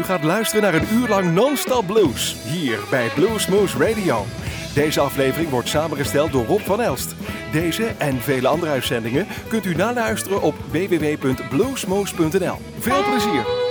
U gaat luisteren naar een uur lang non-stop blues hier bij Bluesmoose Radio. Deze aflevering wordt samengesteld door Rob van Elst. Deze en vele andere uitzendingen kunt u naluisteren op www.bluesmoose.nl. Veel plezier!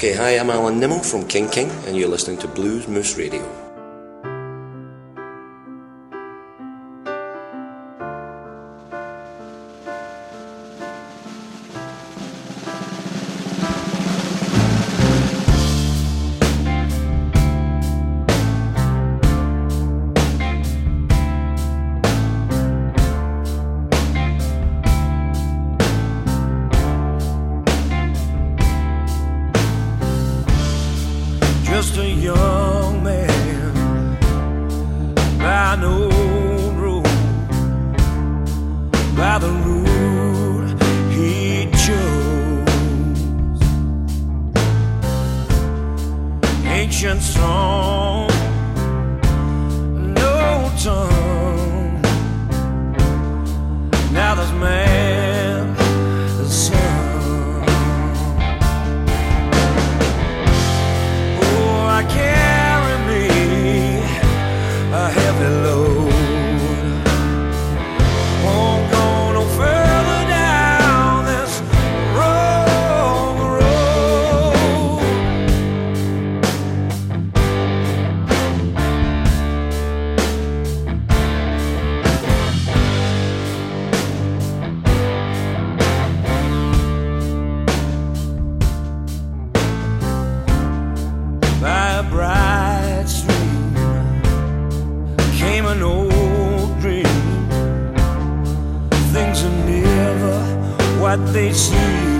Okay, hi, I'm Alan Nimmo from King King, and you're listening to Blues Moose Radio. what they see.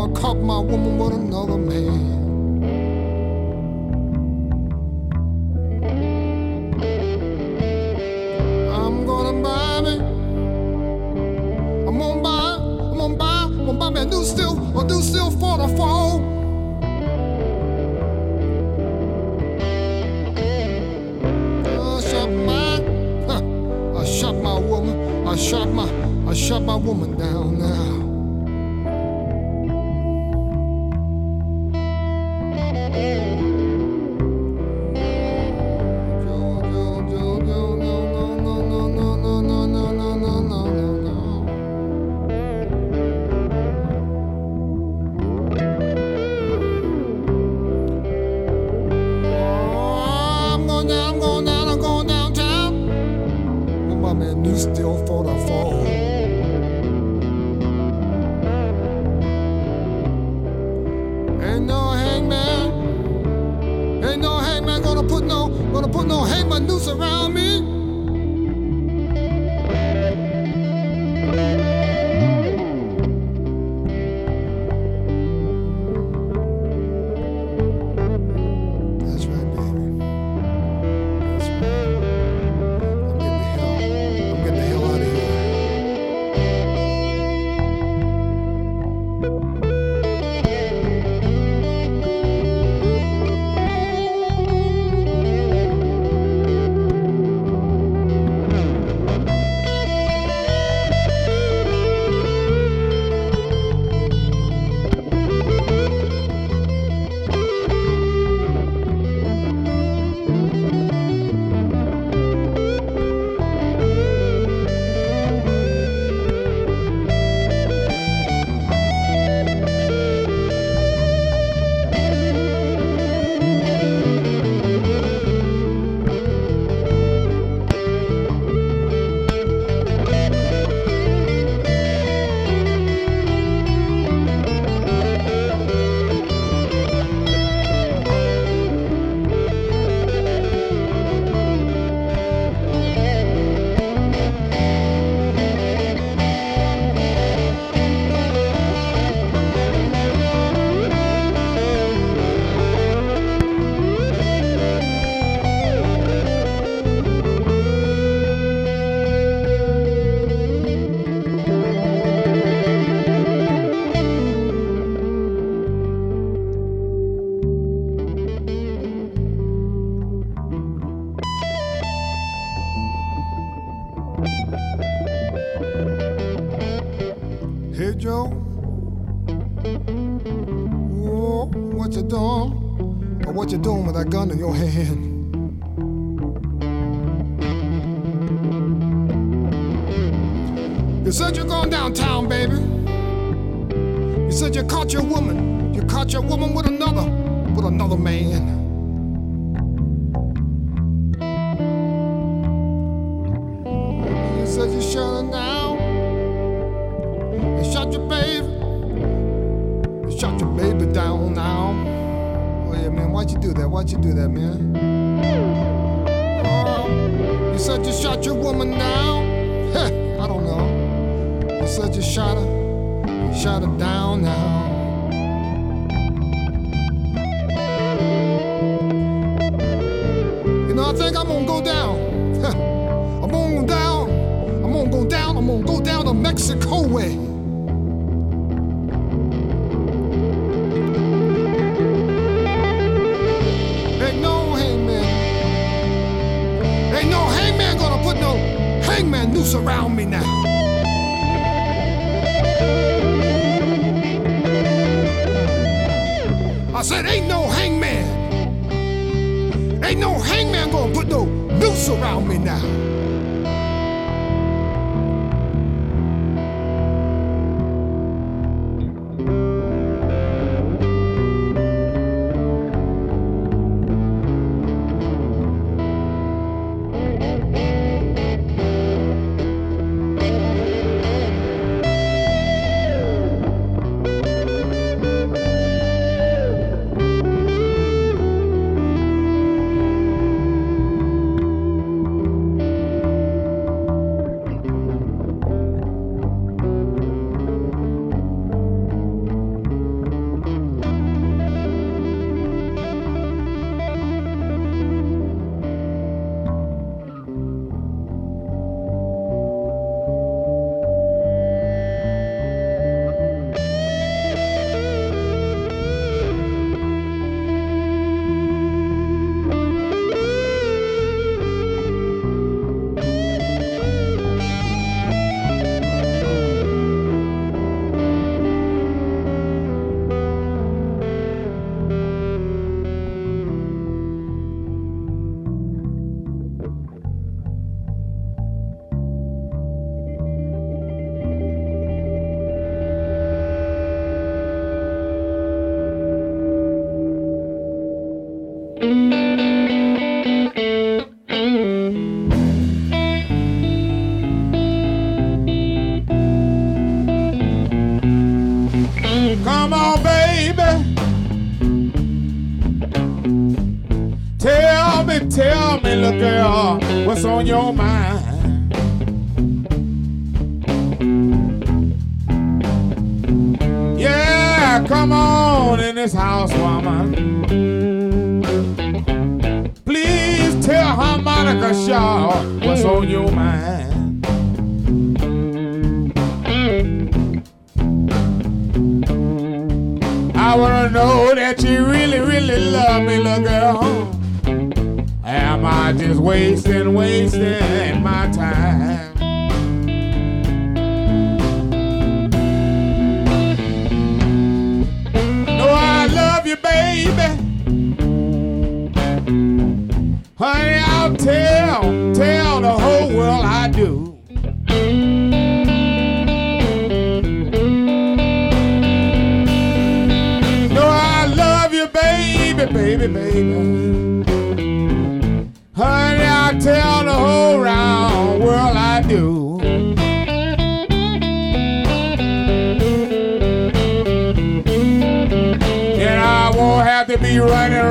I caught my woman with another man. I'm gonna buy me. I'm gonna buy. I'm gonna buy. I'm gonna buy me a new steel, a new steel for the fall. I shot my woman. I shot my I shot my woman down now. said you shot your woman now? I don't know. You said you shot her, shot her down now. You know, I think I'm gonna go down. I'm gonna go down. I'm gonna go down. I'm gonna go down to Mexico way. hangman noose around me now. I said, ain't no hangman. Ain't no hangman gonna put no noose around me now.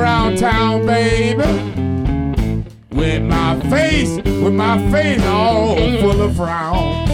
around town, baby. With my face, with my face all full of frown.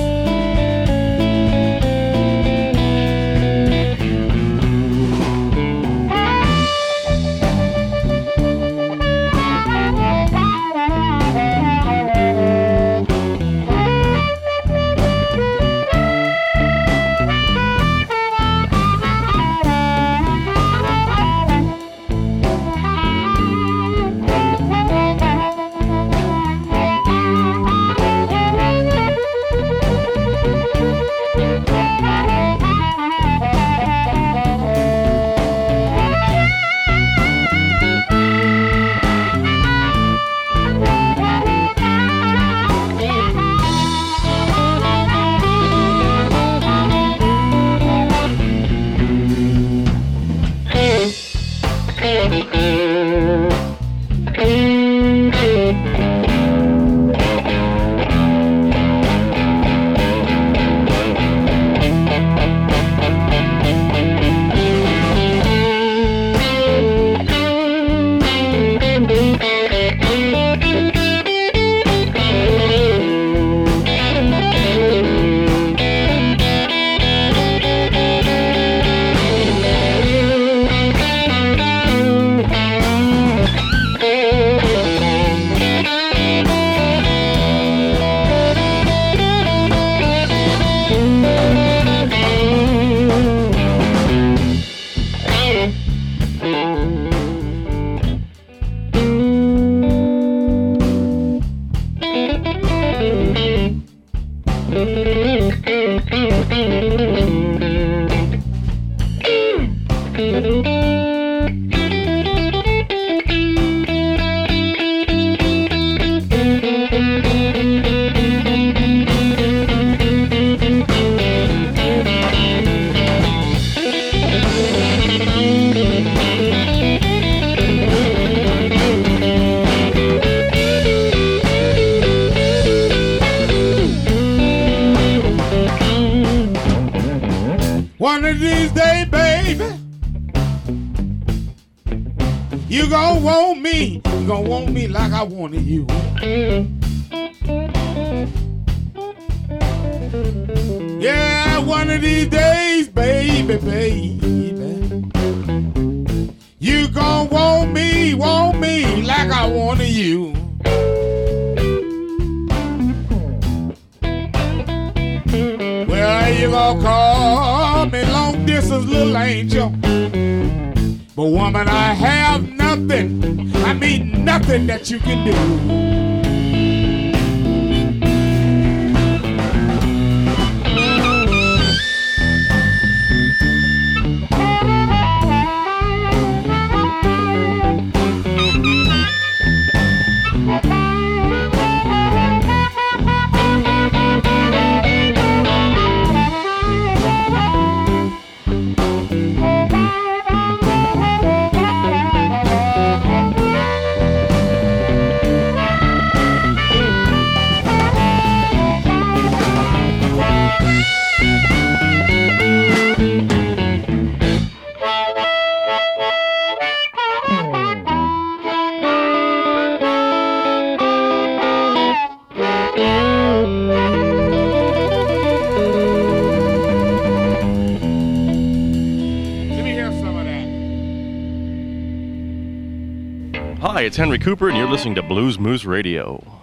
It's Henry Cooper, and you're listening to Blues Moose Radio.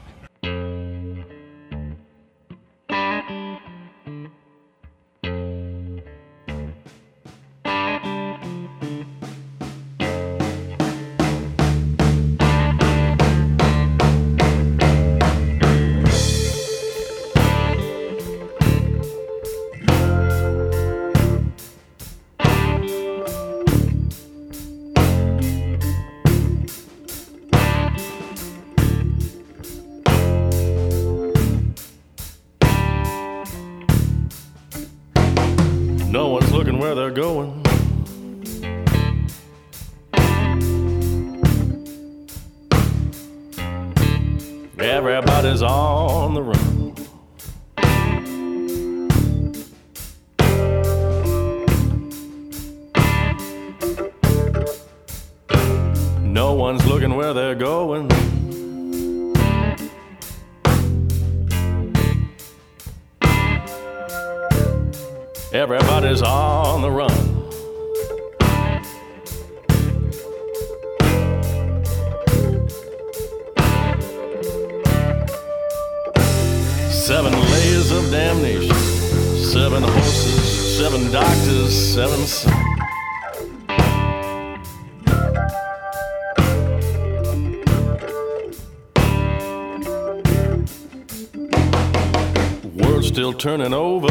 Still turning over.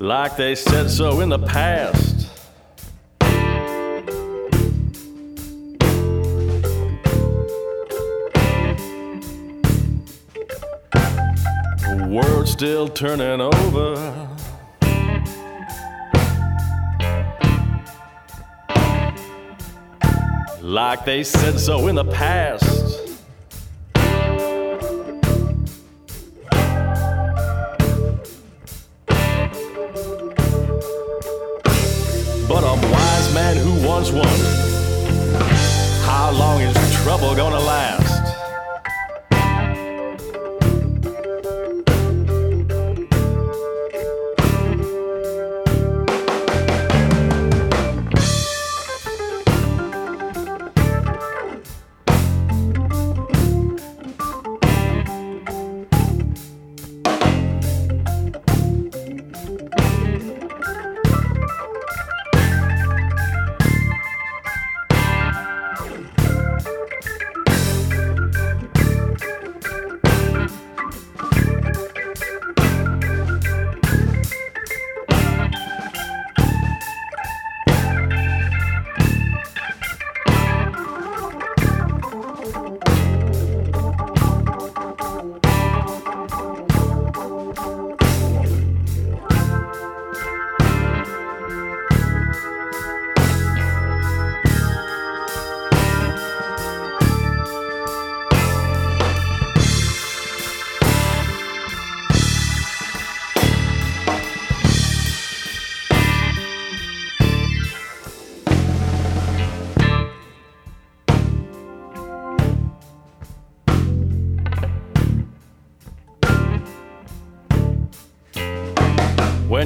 like they said so in the past. The world's still turning over. Like they said so in the past.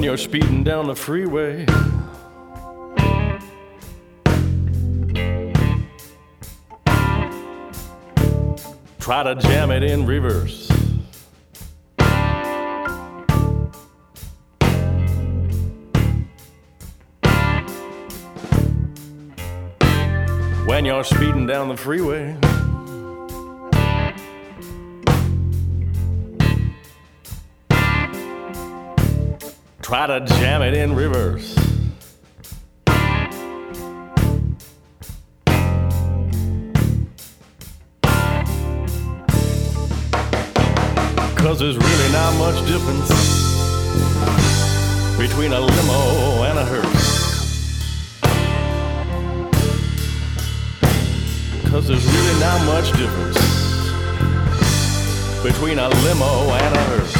You're speeding down the freeway. Try to jam it in reverse. When you're speeding down the freeway. Try to jam it in reverse. Cause there's really not much difference between a limo and a hearse. Cause there's really not much difference between a limo and a hearse.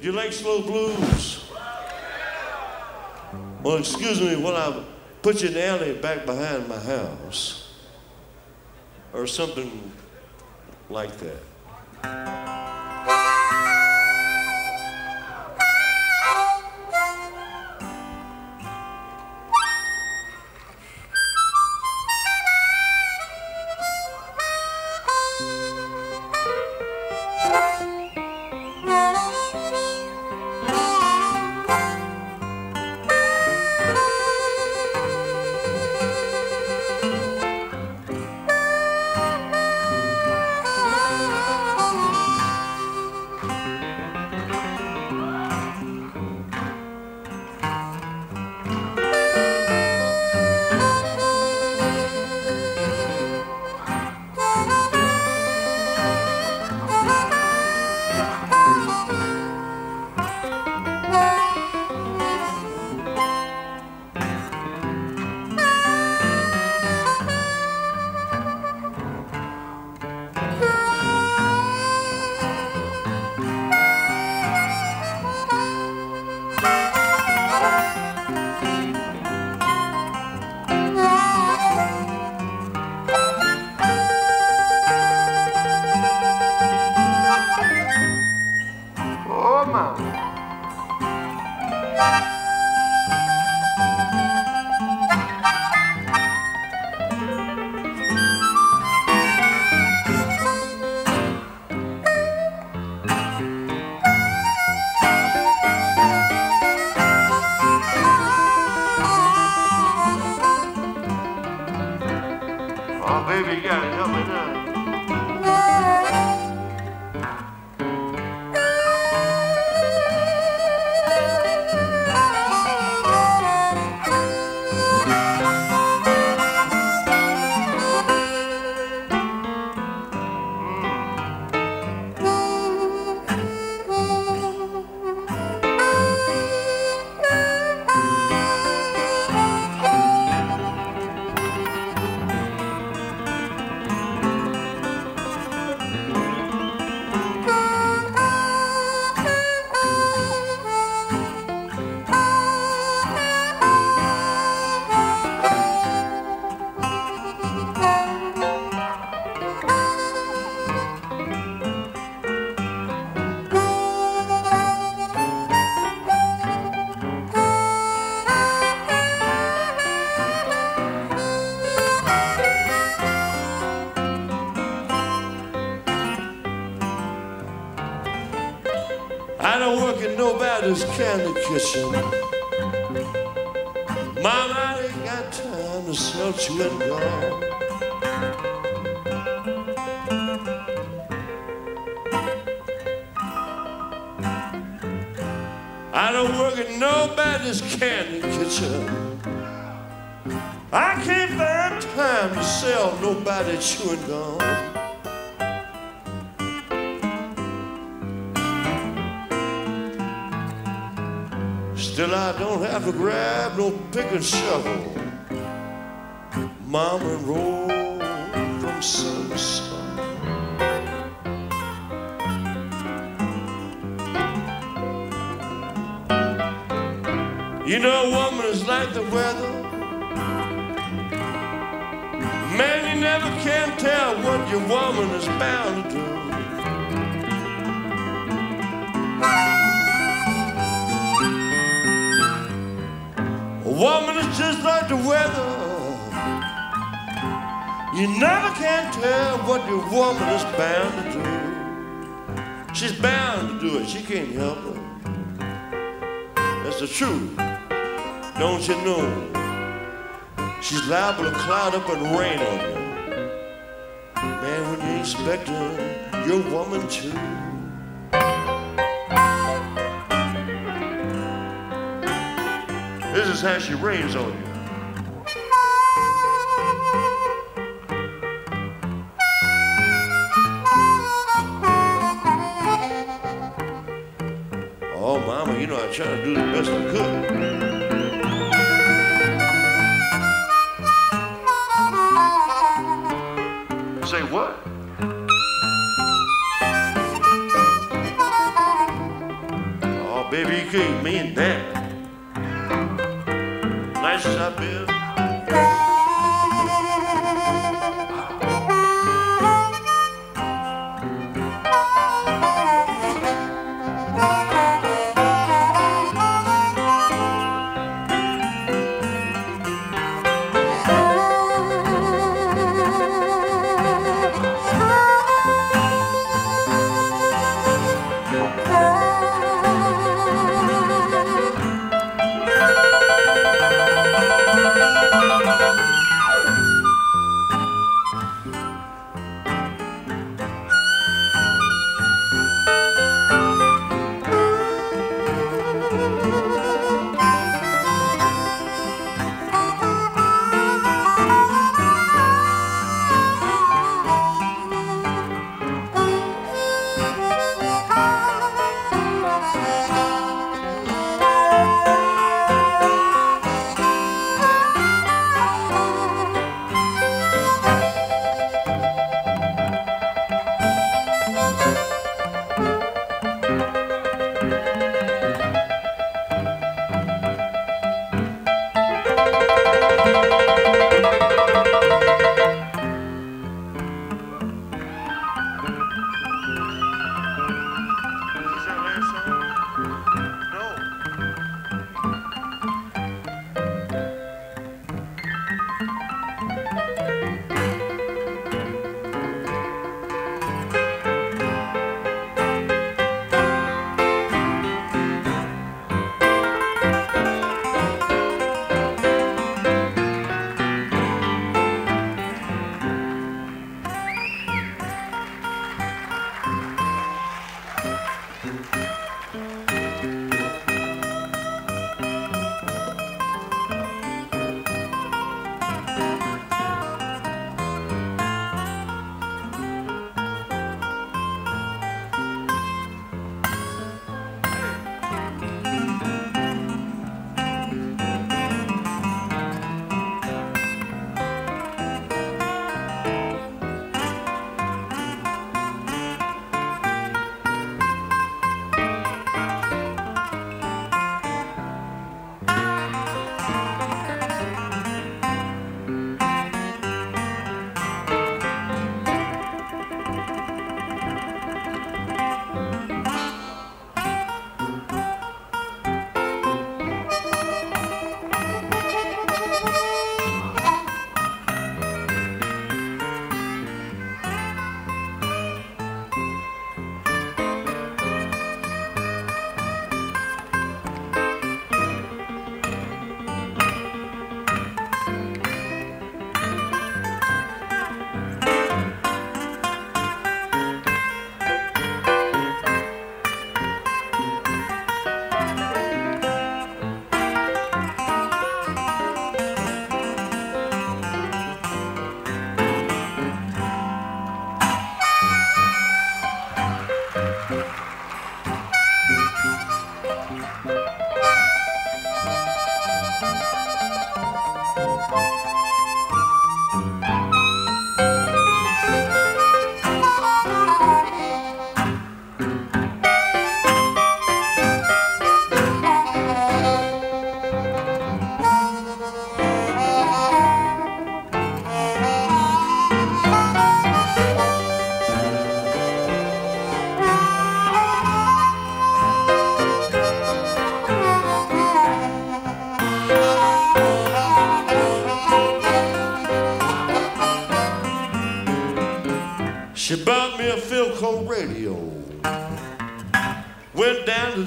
You like slow blues? Well, excuse me while I put you in the alley back behind my house. Or something like that. Kitchen. Mama, I ain't got time to sell chewing gum. I don't work in nobody's candy kitchen. I can't find time to sell nobody chewing gum. Still, I don't have to grab no pick and shovel. Mama and roll from sun to sun. You know, woman is like the weather. Man, you never can tell what your woman is bound to do. Woman is just like the weather. You never can tell what your woman is bound to do. She's bound to do it. She can't help it. That's the truth. Don't you know? She's liable to cloud up and rain on you. Man, when you expecting your woman to. This is how she rains on you. Oh, mama, you know I try to do the best I could. vais saber.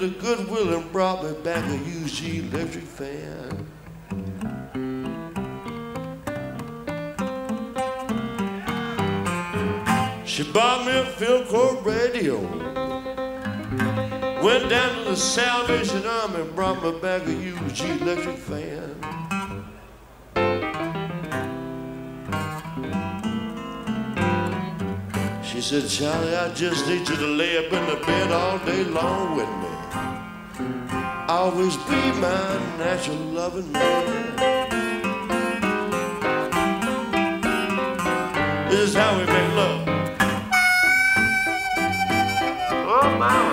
The Goodwill and brought me back a UG electric fan. She bought me a Philco radio. Went down to the Salvation Army and brought me back a UG electric fan. She said, Charlie, I just need you to lay up in the bed all day long with me. Always be my natural loving man. This is how we make love. Oh, mama.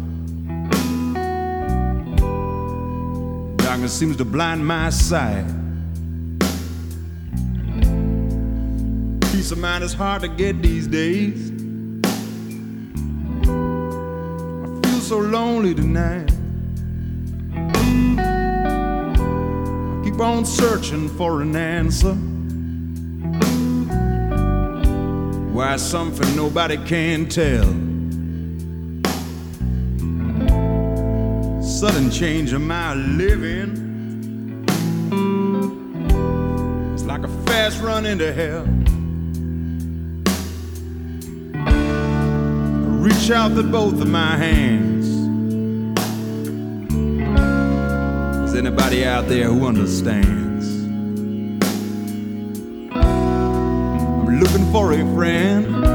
darkness seems to blind my sight. Peace of mind is hard to get these days. I feel so lonely tonight. I keep on searching for an answer. Why something nobody can tell. Sudden change of my living. It's like a fast run into hell. I reach out with both of my hands. Is anybody out there who understands? I'm looking for a friend.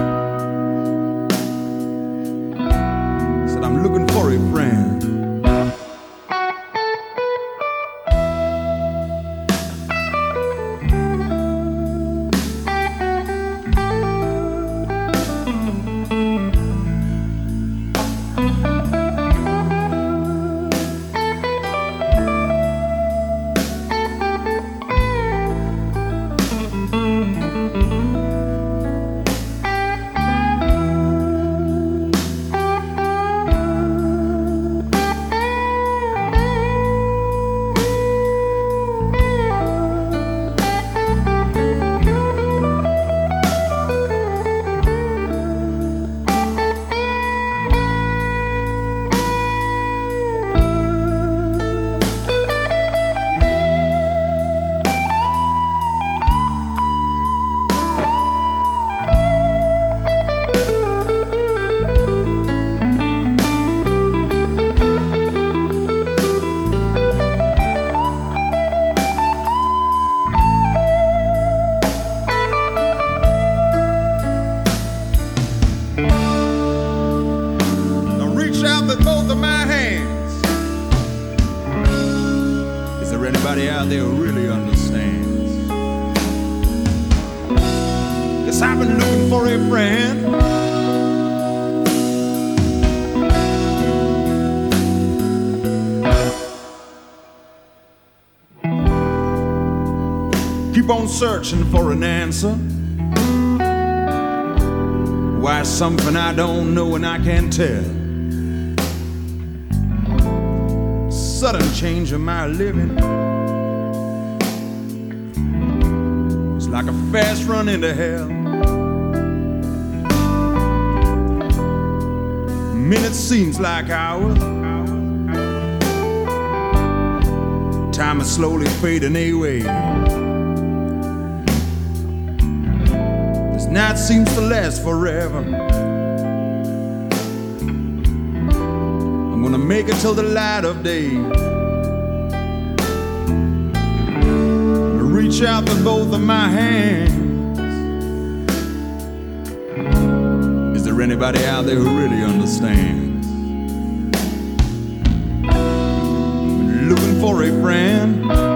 Searching for an answer. Why something I don't know and I can't tell. Sudden change in my living. It's like a fast run into hell. Minutes seems like hours. Time is slowly fading away. Night seems to last forever. I'm gonna make it till the light of day. reach out with both of my hands. Is there anybody out there who really understands? Looking for a friend.